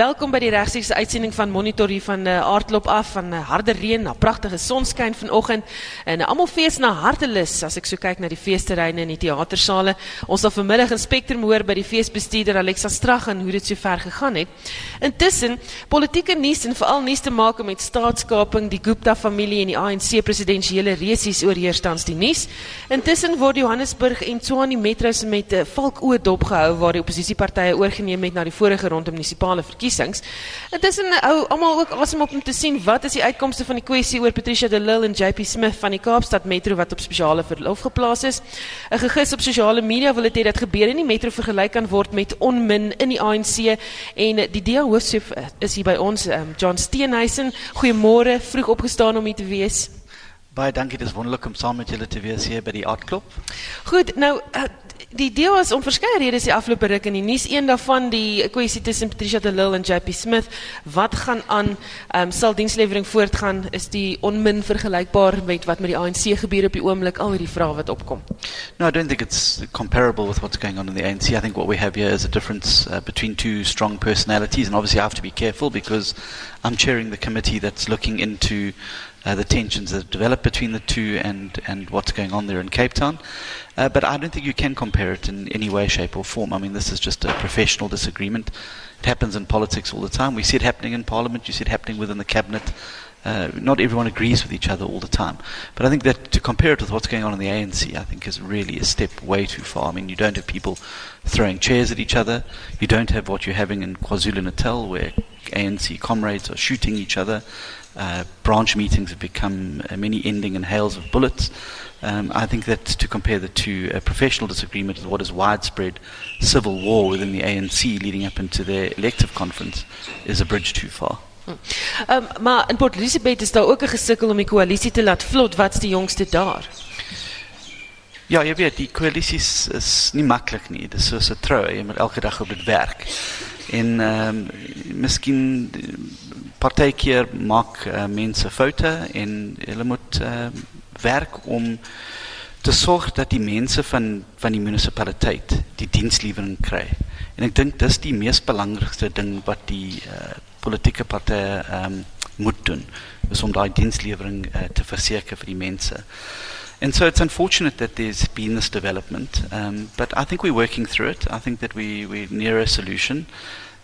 Welkom by die regstreekse uitsending van Monitor hier van uh, Aardklop af van uh, harde reën na pragtige sonskyn vanoggend en uh, almal fees na hartelus as ek so kyk na die feesterreine en die teatersale. Ons sal vanmiddag in Spectrum hoor by die feesbestuurder Alexa Strag en hoe dit so ver gegaan het. Intussen politieke nuus en veral nuus te maak met staatskaping, die Gupta familie en die ANC presidensiële resies oorheers tans die nuus. Intussen word Johannesburg en Tshwane metros met 'n uh, valkoe dopgehou waar die oppositiepartye oorgeneem het na die vorige ronde munisipale verkiesings verkiesings. Intussen hou almal ook asem op om te sien wat is die uitkomste van die kwessie oor Patricia de Lille en JP Smith van die Kaapstad Metro wat op spesiale verlof geplaas is. 'n Gegis op sosiale media wil dit hê dat gebeure in die metro vergelyk kan word met onmin in die ANC en die DA hoofsef is hier by ons um, John Steenhuisen. Goeiemôre, vroeg opgestaan om hier te wees. Baie dankie, dis wonderlik om saam met julle te wees hier by die Aardklop. Goed, nou uh, die is om verskeie redes die afgelope ruk in die nuus. Een daarvan die kwessie tussen Patricia de Lille en JP Smith. Wat gaan aan? Um, sal dienslewering voortgaan? Is die onmin vergelykbaar met wat met die ANC gebeur op die oomblik? Al hierdie vrae wat opkom. No I don't think it's comparable with what's going on in the ANC I think what we have here is a difference uh, between two strong personalities. And obviously I have to be careful because I'm chairing the committee that's looking into uh, the tensions that have developed between the two and, and what's going on there in Cape Town. Uh, but I don't think you can compare it in any way, shape, or form. I mean, this is just a professional disagreement. It happens in politics all the time. We see it happening in Parliament, you see it happening within the Cabinet. Uh, not everyone agrees with each other all the time. But I think that to compare it with what's going on in the ANC, I think is really a step way too far. I mean, you don't have people throwing chairs at each other. You don't have what you're having in KwaZulu Natal, where ANC comrades are shooting each other. Uh, branch meetings have become uh, many ending in hails of bullets. Um, I think that to compare the two, a professional disagreement with what is widespread civil war within the ANC leading up into their elective conference is a bridge too far. Um, maar in Port Elizabeth is daar ook 'n gesukkel om die koalisie te laat vlot. Wat's die jongste daar? Ja, jy weet, die koalisie is, is nie maklik nie. Dit is soos 'n trou, jy moet elke dag op dit werk. En ehm um, miskien partykeer maak uh, mense foute en hulle moet uh, werk om te sorg dat die mense van van die munisipaliteit die dienslewering kry. En ek dink dis die mees belangrikste ding wat die uh, politieke partye um, moet doen is om daai dienslewering uh, te verseker vir die mense. And so it's unfortunate that there's been this development, um, but I think we're working through it. I think that we, we're near a solution.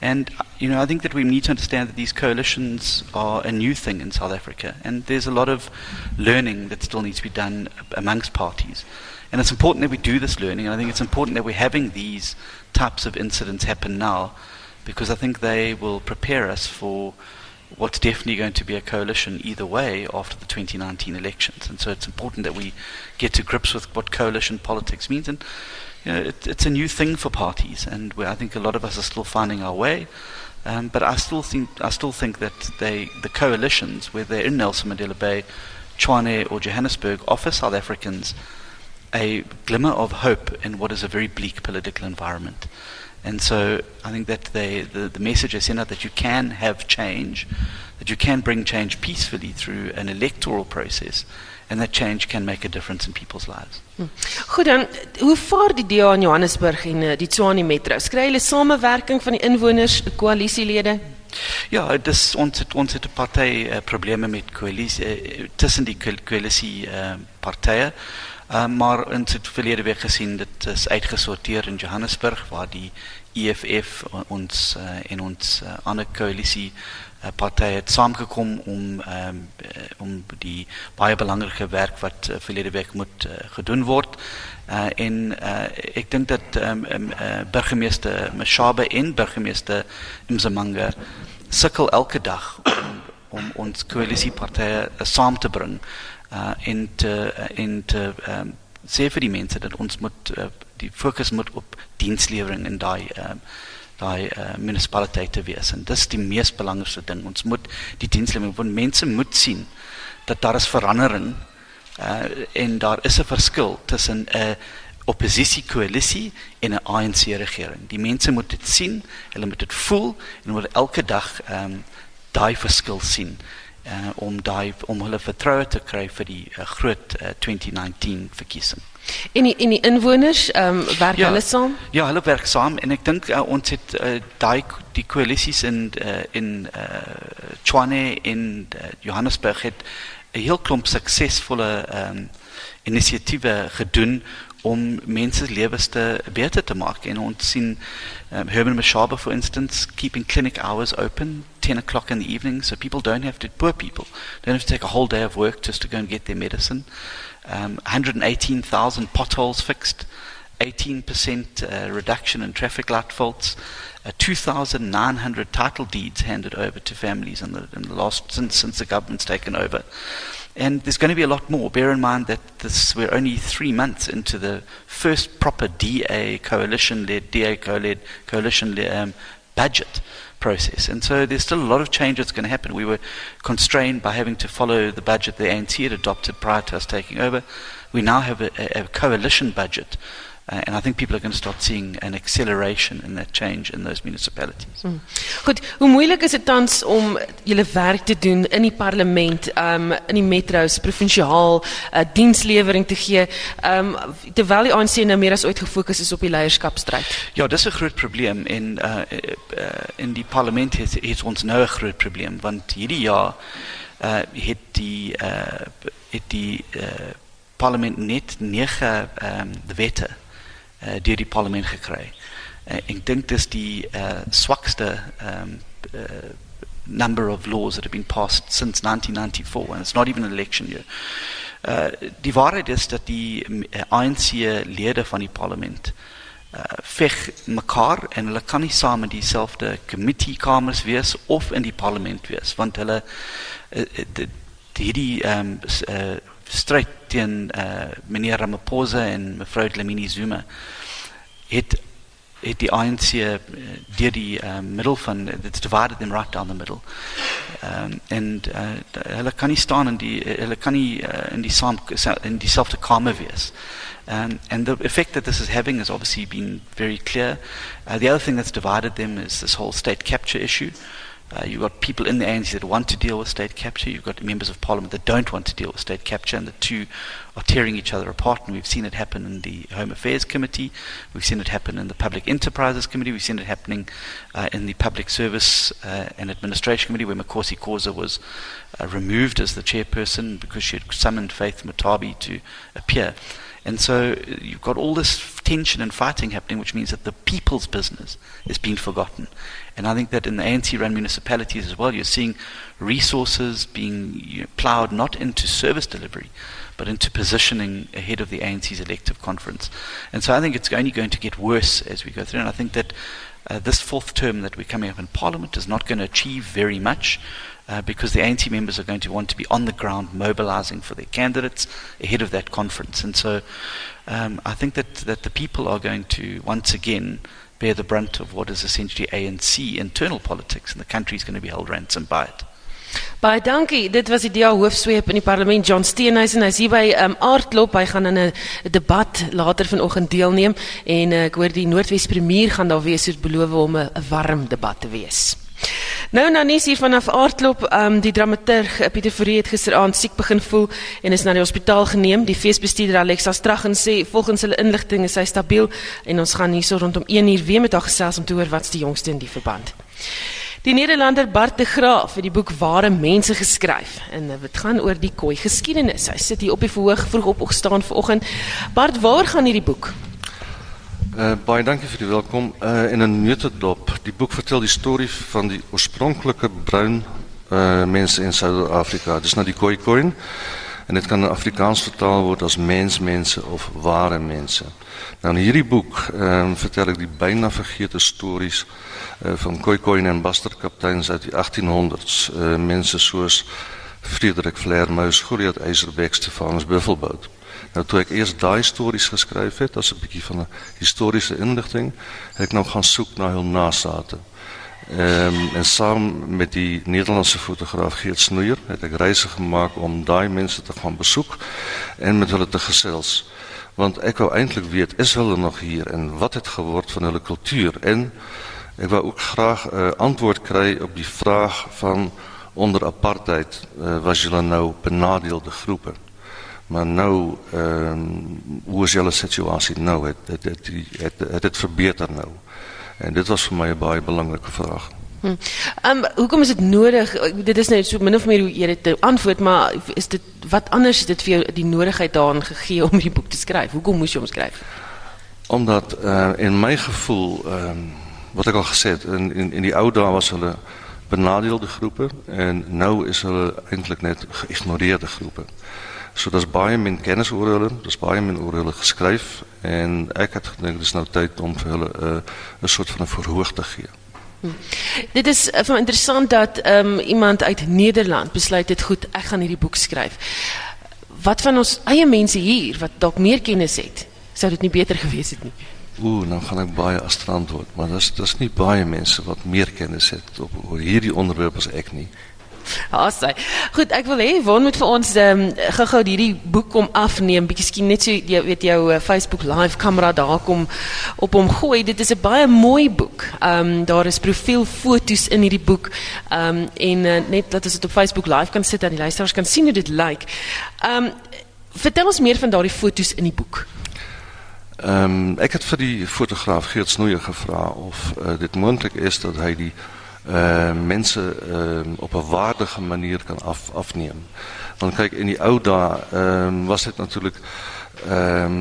And, you know, I think that we need to understand that these coalitions are a new thing in South Africa. And there's a lot of learning that still needs to be done amongst parties. And it's important that we do this learning. And I think it's important that we're having these types of incidents happen now because I think they will prepare us for what's definitely going to be a coalition either way after the 2019 elections. And so it's important that we get to grips with what coalition politics means. And you know, it, it's a new thing for parties, and I think a lot of us are still finding our way. Um, but I still think I still think that they, the coalitions, whether in Nelson Mandela Bay, Tshwane, or Johannesburg, offer South Africans a glimmer of hope in what is a very bleak political environment. And so I think that they, the, the message is in out that you can have change, that you can bring change peacefully through an electoral process, and that change can make a difference in people's lives. Hm. Goed dan, hoe vaar die DA in Johannesburg en uh, die Tshwane Metro? Kry hulle samewerking van die inwoners, koalisielede? Ja, dis ons het ons het 'n party uh, probleme met koalisie uh, tussen die koalisie uh, partye. Uh, maar in het verlede week gesien dit is uitgesorteer in Johannesburg waar die EFF ons uh, en ons uh, ander koalisie uh, partye het saamgekom om um, om die baie belangrike werk wat uh, verlede week moet uh, gedoen word. Uh, en uh, ek dink dat um, um, uh, burgemeester Mashabe en burgemeester Mzamanga sukkel elke dag om, om ons koalisiepartye uh, saam te bring uh, en te, uh, en te um, sê vir die mense dat ons moet uh, die fokus moet op dienslewering en daai um, daai uh, munisipaliteite wees. En dis die mees belangrikste ding. Ons moet die dienslewering want mense moet sien dat daar is verandering uh, en daar is 'n verskil tussen 'n oppositie koalisie en 'n ANC regering die mense moet dit sien hulle moet dit voel en moet elke dag um, daai verskil sien uh, om daai om hulle vertroue te kry vir die uh, groot uh, 2019 verkiesing. En die en die inwoners ehm um, werk ja, hulle saam? Ja, hulle werk saam en ek dink uh, ons het uh, daai die koalisies in uh, in uh, Tshwane en uh, Johannesburg het 'n heel klomp suksesvolle ehm um, inisiatiewe gedoen om mense lewens te beter te maak. En ons sien um, Herman Mashaba for instance keeping clinic hours open 10 o'clock in the evening. So people don't have to poor people don't have to take a whole day of work just to go and get their medicine. Um, 118,000 potholes fixed 18% uh, reduction in traffic light faults uh, 2,900 title deeds handed over to families in the, in the last since since the government's taken over and there's going to be a lot more. Bear in mind that this, we're only three months into the first proper DA coalition-led, DA co-led, coalition-led um, budget process. And so there's still a lot of change that's going to happen. We were constrained by having to follow the budget the ANC had adopted prior to us taking over. We now have a, a, a coalition budget Uh, and I think people are going to start seeing an acceleration in that change in those municipalities. Hmm. Goed, hoe moeilik is dit tans om julle werk te doen in die parlement, um in die metros, provinsiaal, uh, dienslewering te gee, um terwyl die ANC nou meer as ooit gefokus is op die leierskapstryd? Ja, dis 'n groot probleem en uh, in die parlement het, het ons nou 'n groot probleem want hierdie jaar uh het die uh het die parlement net nege ehm um, wette uh, deur die parlement gekry. Uh, ek dink dis die uh, swakste um, uh, number of laws that have been passed since 1994 and it's not even an election year. Uh, die waarheid is dat die ANC lede van die parlement uh, veg mekaar en hulle kan nie saam in dieselfde committee kamers wees of in die parlement wees want hulle uh, hierdie um, uh, stryd teen uh, meneer Ramaphosa en mevrou Dlamini Zuma het het die ANC uh, deur die uh, middel van it's divided them right down the middle. Um, en uh, hulle kan nie staan in die hulle kan nie uh, in die saam in dieselfde kamer wees. Um, and the effect that this is having has obviously been very clear. Uh, the other thing that's divided them is this whole state capture issue. Uh, you've got people in the ANC that want to deal with state capture. You've got members of parliament that don't want to deal with state capture, and the two are tearing each other apart. And we've seen it happen in the Home Affairs Committee. We've seen it happen in the Public Enterprises Committee. We've seen it happening uh, in the Public Service uh, and Administration Committee, where Makosi Kauza was uh, removed as the chairperson because she had summoned Faith Mutabi to appear. And so uh, you've got all this tension and fighting happening, which means that the people's business is being forgotten. And I think that in the ANC run municipalities as well, you're seeing resources being you know, ploughed not into service delivery, but into positioning ahead of the ANC's elective conference. And so I think it's only going to get worse as we go through. And I think that uh, this fourth term that we're coming up in Parliament is not going to achieve very much. Uh, because the ANC members are going to want to be on the ground mobilizing for their candidates ahead of that conference. And so um, I think that, that the people are going to once again bear the brunt of what is essentially ANC internal politics, and the country is going to be held ransom by it. Baie dankie. Dit was die DA hoofsweep in die parlement John Steenhuisen. Hy's hier by um, Aardklop. Hy gaan in 'n debat later vanoggend deelneem en uh, ek hoor die Noordwes premier gaan daar wees soos beloof om 'n warm debat te wees. Nou nou nie hier vanaf Aardklop, um, die dramaturg eh, Pieter Fourie het gisteraand siek begin voel en is na die hospitaal geneem. Die feesbestuurder Alexa Straggen sê volgens hulle inligting is hy stabiel en ons gaan hierso rondom 1 uur weer met haar gesels om te hoor wat's die jongste in die verband. Die Nederlander Bart de Graaf het die boek Ware Mense geskryf en dit gaan oor die Khoi geskiedenis. Hy sit hier op die verhoog vroeg op opgestaan vanoggend. Bart, waar gaan hierdie boek? Uh, baie dankie vir die welkom. Uh, in een notendop. Die boek vertelt die story van die oorspronkelijke bruin mensen in Zuid-Afrika. Dus naar die kooi koin. En dit kan in Afrikaans vertaald worden als mensmensen of ware mensen. Nou, in hierdie boek uh, vertel ik die bijna vergeten stories van kooi koin en basterkapteins uit die 1800s. Uh, mensen zoals Frederik Vleermuis, Goliath IJzerbeek, Stefanus Buffelboot. Nou toe ek eers daai stories geskryf het as 'n bietjie van 'n historiese inligting, het ek nou gaan soek na hul nasate. Ehm en saam met die Nederlandse fotograaf Geert Snoeier het ek reise gemaak om daai mense te gaan besoek en met hulle te gesels. Want ek wou eintlik weet is hulle nog hier en wat het geword van hulle kultuur en ek wou ook graag uh, antwoord kry op die vraag van onder apartheid uh, was julle nou benadeelde groepe. Maar nou ehm hoe is julle situasie nou? Het het het het, het, het, het verbeter nou. En dit was vir my 'n baie belangrike vraag. Hm. Um, hoekom is dit nodig? Dit is net so min of meer hoe jy dit antwoord, maar is dit wat anders het dit vir jou die nodigheid daarin gegee om die boek te skryf? Hoekom moes jy hom skryf? Omdat uh, in my gevoel ehm um, wat ek al gesê het in in in die ou dae was hulle benadeelde groepe en nou is hulle eintlik net geïgnoreerde groepe. So daar's baie min kennis oor hulle, daar's baie min oor hulle geskryf en ek het gedink dis nou tyd om vir hulle 'n uh, 'n soort van 'n verhoog te gee. Hm. Dit is uh, interessant dat um, iemand uit Nederland besluit dit goed, ek gaan hierdie boek skryf. Wat van ons eie mense hier wat dalk meer kennis het, sou dit nie beter gewees het nie? Oeh, nou gaan ek baie as antwoord, maar dis dis nie baie mense wat meer kennis het op oor hierdie onderwerp as ek nie. Haai. Goed, ek wil hê Won moet vir ons ehm um, gou-gou hierdie boek kom afneem, bietjie skien net so jy weet jou uh, Facebook live kamera daar kom op hom gooi. Dit is 'n baie mooi boek. Ehm um, daar is profielfoto's in hierdie boek. Ehm um, en uh, net dat ons dit op Facebook live kan sit dat die luisteraars kan sien hoe dit lyk. Ehm um, vertel ons meer van daardie foto's in die boek. Ehm um, ek het vir die fotograaf Geert Snoeyer gevra of uh, dit moontlik is dat hy die uh, mensen uh, op een waardige manier kan af, afnemen. Want kijk, in die oude uh, was het natuurlijk...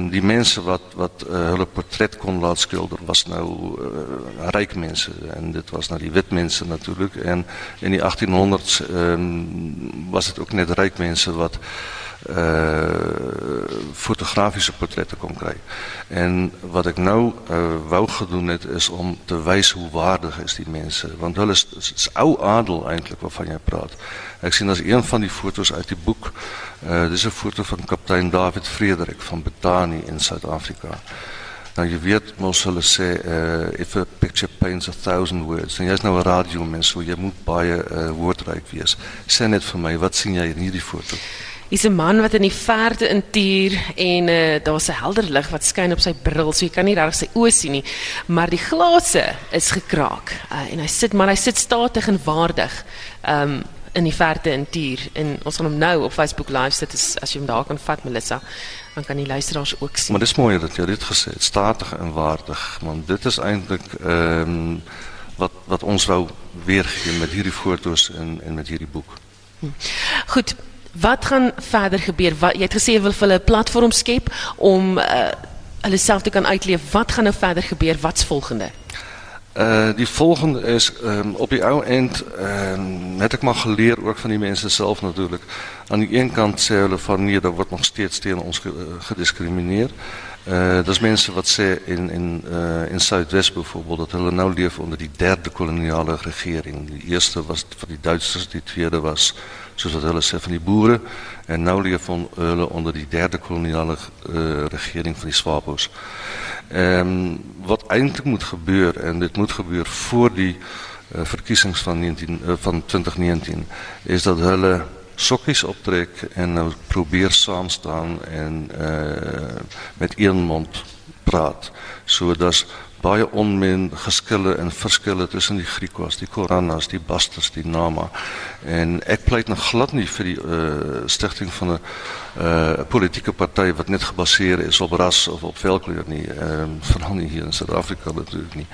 Die mensen wat, wat hun portret kon laten schilderen, was nou rijk mensen. En dit was nou die wit mensen natuurlijk. En in die 1800s um, was het ook net rijk mensen wat uh, fotografische portretten kon krijgen. En wat ik nou uh, wou gedoen het, is om te wijzen hoe waardig is die mensen. Want hulle is, is, is adel eigenlijk waarvan jij praat. Ik zie als een van die foto's uit die boek. Uh, dit is een foto van kapitein David Frederik van Betani in Zuid-Afrika. Nou je weet, mos hulle sê uh if a picture paints a thousand words. En jy's nou 'n radiomens, so jy moet baie uh woordryk wees. Sê net vir my, wat sien jy in hierdie foto? Is 'n man wat in die verte intuur en uh, daar's 'n helder lig wat skyn op sy bril, so jy kan nie reg sy oë sien nie, maar die glase is gekraak. Uh, en hy sit maar hy sit statig en waardig. Um in die verte intuur en ons gaan hom nou op Facebook live sit as, as jy hom daar kan vat Melissa dan kan die luisteraars ook sien. Maar dis mooi dat jy dit gesê het, statig en waardig, want dit is eintlik ehm um, wat wat ons wou weergee met hierdie foto's en en met hierdie boek. Hm. Goed, wat gaan verder gebeur? Wat, jy het gesê jy wil vir platform om uh, te kan uitleef. Wat gaan nou verder gebeur? Wat's volgende? Uh, die volgende is um, op die oude eind, um, net ik maar geleerd ook van die mensen zelf natuurlijk. Aan die ene kant zeggen ze van nee, dat wordt nog steeds tegen ons gediscrimineerd. Uh, dat is mensen wat ze in, in, uh, in Zuidwest bijvoorbeeld, dat hulle nou leven onder die derde koloniale regering. Die eerste was van die Duitsers, die tweede was soos wat hulle sê van die boere en nou hulle onder die derde koloniale uh, regering van die Swapos. Ehm um, wat eintlik moet gebeur en dit moet gebeur voor die verkiesings van 19 uh, van 2019 is dat hulle sokkies optrek en nou probeer saam staan en uh, met een mond praat. So dat baie onmin geskille en verskille tussen die Griekwas, die Koranas, die Basters, die Nama. En ek pleit nog glad nie vir die uh, stigting van 'n politieke party wat net gebaseer is op ras of op velkleur nie. Ehm veral nie hier in Suid-Afrika natuurlik nie.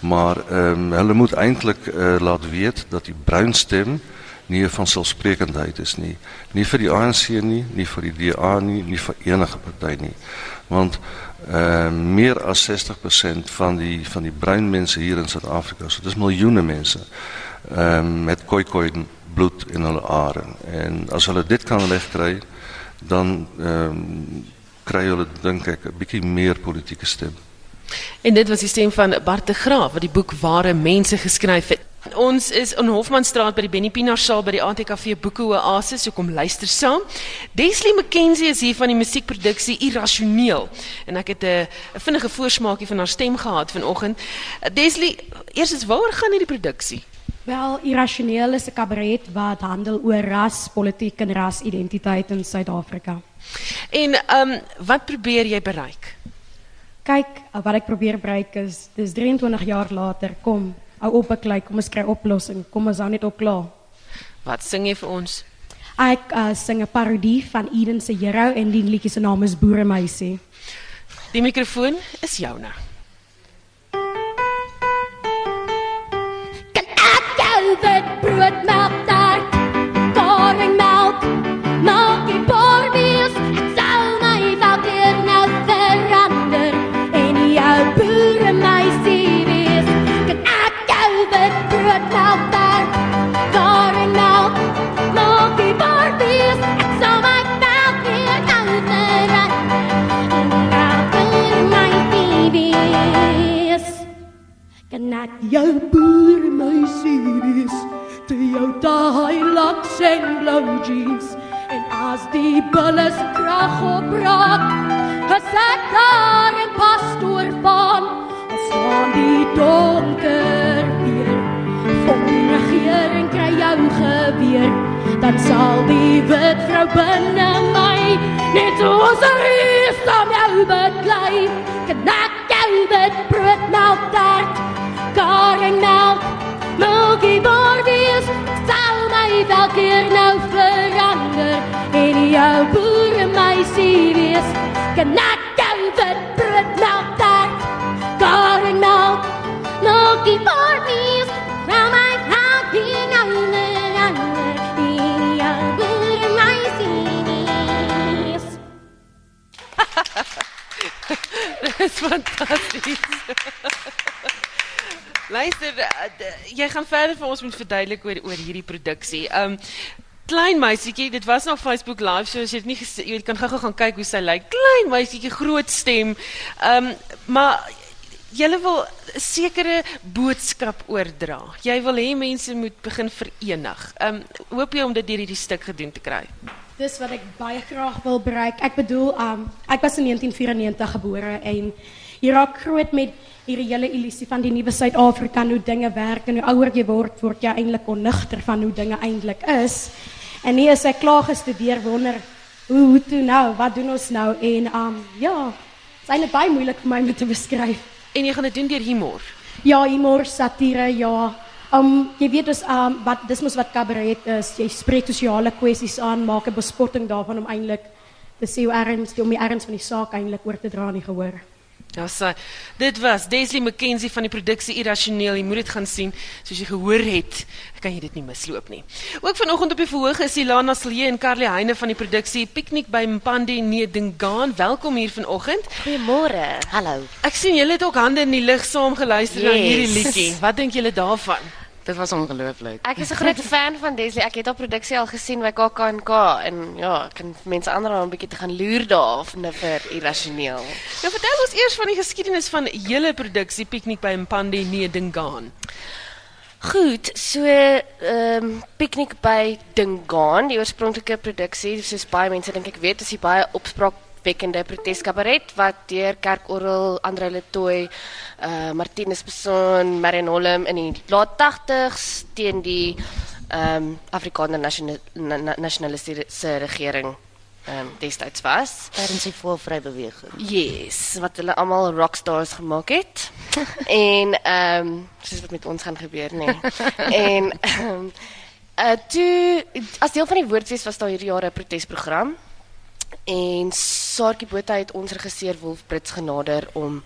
Maar ehm hulle moet eintlik uh, laat weet dat die bruin stem nie 'n vanselfsprekendheid is nie. Nie vir die ANC nie, nie vir die DA nie, nie vir enige party nie. Want uh, meer as 60% van die van die bruin mense hier in Suid-Afrika, so dis miljoene mense, ehm met koi-koi bloed in hulle are. En as hulle dit kan regkry, dan ehm um, kry hulle dink ek 'n meer politieke stem. En dit was die stem van Bart de Graaf wat die boek Ware Mense geskryf het. Ons is in Hofmanstraat by die Benny Pinaar saal by die ATKV Boeke Oasis. So kom luister saam. Desley McKenzie is hier van die musiekproduksie Irrasioneel en ek het 'n vinnige voorsmaakie van haar stem gehad vanoggend. Desley, eers is waaroor gaan hierdie produksie? Wel, Irrasioneel is 'n kabaret wat handel oor ras, politiek en rasidentiteit in Suid-Afrika. En ehm um, wat probeer jy bereik? Kyk, wat ek probeer bereik is dis 23 jaar later kom hou op ek lyk, kom ons kry oplossing. Kom ons hou net op klaar. Wat sing jy vir ons? Ek uh, sing 'n parodie van Eden se Hero en die liedjie se naam is Boeremeisie. Die mikrofoon is joune. Kan ek jou wit brood jou boeremeisie wees? Te jou daai laks en blou jeans en as die bulle se krag opraak, Gesit daar in pastoor van as aan die donker weer. Van die regering kry jou geweer, dan sal die wit vrou binne my net soos 'n reus aan jou beklei. Kan ek jou wit brood melk tart, koringmelk, milky borwies, sal my dalk keer nou verander en jou boeremeisie wees. Jou wit brood melk tart, koringmelk, milky borwies, sal my dalk keer nou verander en jou boeremeisie wees. Dis fantasties. Luister, eh, jy gaan verder vir ons moet verduidelik oor oor hierdie produksie. Um klein meisietjie, dit was nog Facebook live, so as jy dit nie jy kan gou-gou gaan kyk hoe sy lyk. Klein meisietjie, groot stem. Um maar jy wil 'n sekere boodskap oordra. Jy wil hê mense moet begin verenig. Um hoop jy om dit deur hierdie stuk gedoen te kry? Dis wat ek baie graag wil bereik. Ek bedoel, um, ek was in 1994 gebore en jy raak groot met hierdie hele illusie van die nuwe Suid-Afrika en hoe dinge werk en hoe ouer jy word, word jy eintlik onnigter van hoe dinge eintlik is. En nie as ek klaar gestudeer wonder hoe hoe toe nou, wat doen ons nou en um ja, dit is eintlik baie moeilik vir my om te beskryf. En jy gaan dit doen deur humor. Ja, humor, satire, ja. Um jy weet dus um wat dis mos wat kabaret is. Jy spreek sosiale kwessies aan, maak 'n bespotting daarvan om eintlik te sê hoe erns, om die erns van die saak eintlik oor te dra in die gehoor. Ja, sy. Dit was Desley McKenzie van die produksie Irrasioneel. Jy moet dit gaan sien. Soos jy gehoor het, kan jy dit nie misloop nie. Ook vanoggend op die verhoog is Ilana Silje en Carly Heine van die produksie Piknik by Mpande Nedingaan. Welkom hier vanoggend. Goeiemôre. Hallo. Ek sien julle het ook hande in die lug saam geluister na Yes. hierdie liedjie. Wat dink julle daarvan? Dit was ongelooflik. Ek is 'n groot fan van Desley. Ek het haar produksie al gesien by KAK&K en ja, ek kan mense aanraai om 'n bietjie te gaan loer daar of vir irrasioneel. Nou vertel ons eers van die geskiedenis van julle produksie Piknik by Mpande Nedingaan. Goed, so ehm um, piknik by Dingaan, die oorspronklike produksie, soos baie mense dink ek weet, is die baie opspraakwekkende proteskabaret wat deur Kerkorrel, Andre Letoy, uh Martinus Beson, Marion Holm in die laat 80s teen die ehm um, Afrikaner nasionale na, nasionalistiese regering ehm um, destyds was. Tydens die voorvrybeweging. Yes, wat hulle almal rockstars gemaak het. en ehm um, soos wat met ons gaan gebeur, nê. Nee. en ehm um, uh toe as deel van die woordfees was daar hierdie jaar 'n protesprogram. En Saartjie Botha het ons regisseur Wolf Brits genader om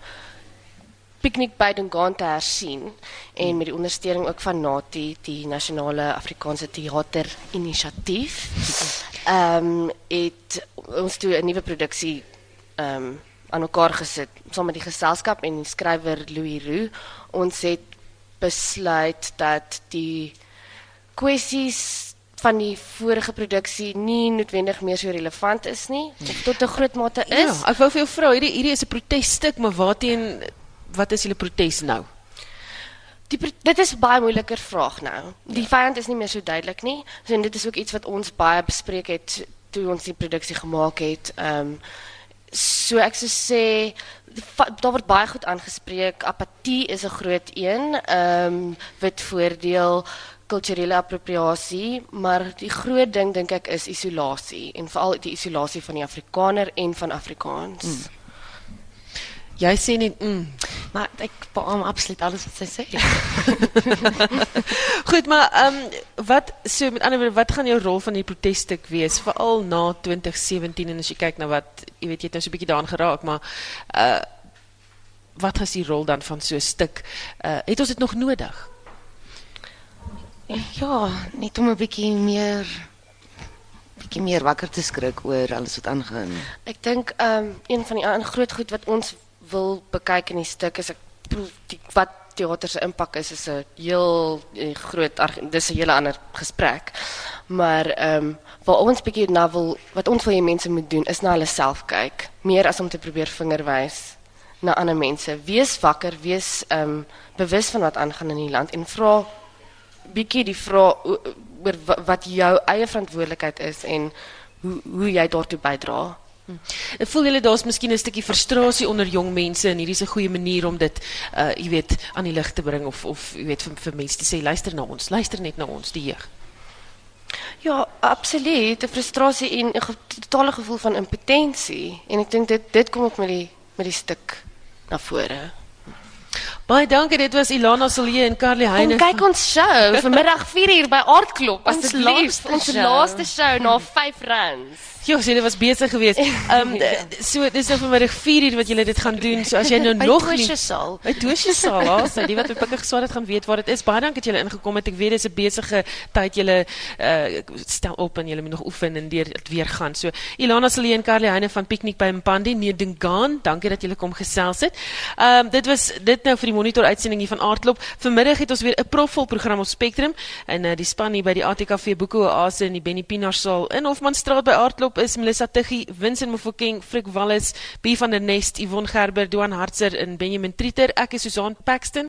piknik by Dingaan te hersien en met die ondersteuning ook van NATI, die Nasionale Afrikaanse Theater Inisiatief. Ehm um, het ons 'n nuwe produksie ehm aan mekaar gesit saam met die geselskap en die skrywer Louis Roux. Ons het besluit dat die kwessies van die vorige produksie nie noodwendig meer so relevant is nie of tot 'n groot mate is. Ja, ek wou vir jou vra, hierdie hierdie is 'n protesstuk, maar waarteen wat is julle protes nou? Die, dit is baie moeiliker vraag nou. Die vyand is nie meer so duidelik nie. So en dit is ook iets wat ons baie bespreek het toe ons die produksie gemaak het. Ehm um, so ek sou sê daar word baie goed aangespreek. Apatie is 'n groot een. Ehm um, wit voordeel kulturele appropriasie, maar die groot ding dink ek is isolasie en veral die isolasie van die Afrikaner en van Afrikaans. Mm. Jy sê net mm. Maar ek beamoen absoluut alles wat sy sê. Goed, maar ehm um, wat so met ander woorde, wat gaan jou rol van die protesstuk wees veral na 2017 en as jy kyk na wat jy weet jy het nou so 'n bietjie daaraan geraak, maar uh wat is die rol dan van so 'n stuk? Uh het ons dit nog nodig? Ja, net om 'n bietjie meer bietjie meer wakker te skrik oor alles wat aangaan. Ek dink ehm um, een van die ander groot goed wat ons wil bekyk in die stuk is ek die wat teater se impak is is 'n heel eh, groot dis 'n hele ander gesprek. Maar ehm um, ons bietjie na wil wat ons wil hê mense moet doen is na hulle self kyk, meer as om te probeer vingerwys na ander mense. Wees wakker, wees ehm um, bewus van wat aangaan in die land en vra bietjie die vraag oor wa- wat jou eie verantwoordelikheid is en hoe hoe jy daartoe bydra. Ek voel julle daar's miskien 'n stukkie frustrasie onder jong mense en hierdie is 'n goeie manier om dit uh jy weet aan die lig te bring of of jy weet vir, vir mense te sê luister na ons, luister net na ons die jeug. Ja, absoluut. 'n Frustrasie en 'n totale gevoel van impotensie en ek dink dit dit kom ook met die met die stuk na vore. Baie dankie, dit was Ilana Silje en Carly Kom Heine. kyk ons show vanmiddag 4 uur by Aardklop Ons laaste Ons show. laaste show na 5 rand. Ja, julle was besig geweest. Ehm um, so dis nou vanmiddag 4 uur wat julle dit gaan doen. So as jy nou By nog nie saal. By Toosje saal, sy die wat op Pikke geswaar het gaan weet waar dit is. Baie dankie dat julle ingekom het. Ek weet dis 'n besige tyd julle uh stel op en julle moet nog oefen en deur dit weer gaan. So Ilana Silje en Carly Heine van Piknik by Mpandi Nedingaan. Dankie dat julle kom gesels het. Ehm um, dit was dit nou vir die monitor uitsending hier van Aardklop. Vanmiddag het ons weer 'n propvol program op Spectrum en uh, die span hier by die ATKV Boeke Oase in die Benny Pinaar saal in Hofmanstraat by Aardklop is Melissa Tuggie, Vincent Mofokeng, Frik Wallis, B van der Nest, Yvonne Gerber, Duan Hartzer en Benjamin Trieter. Ek is Susan Paxton.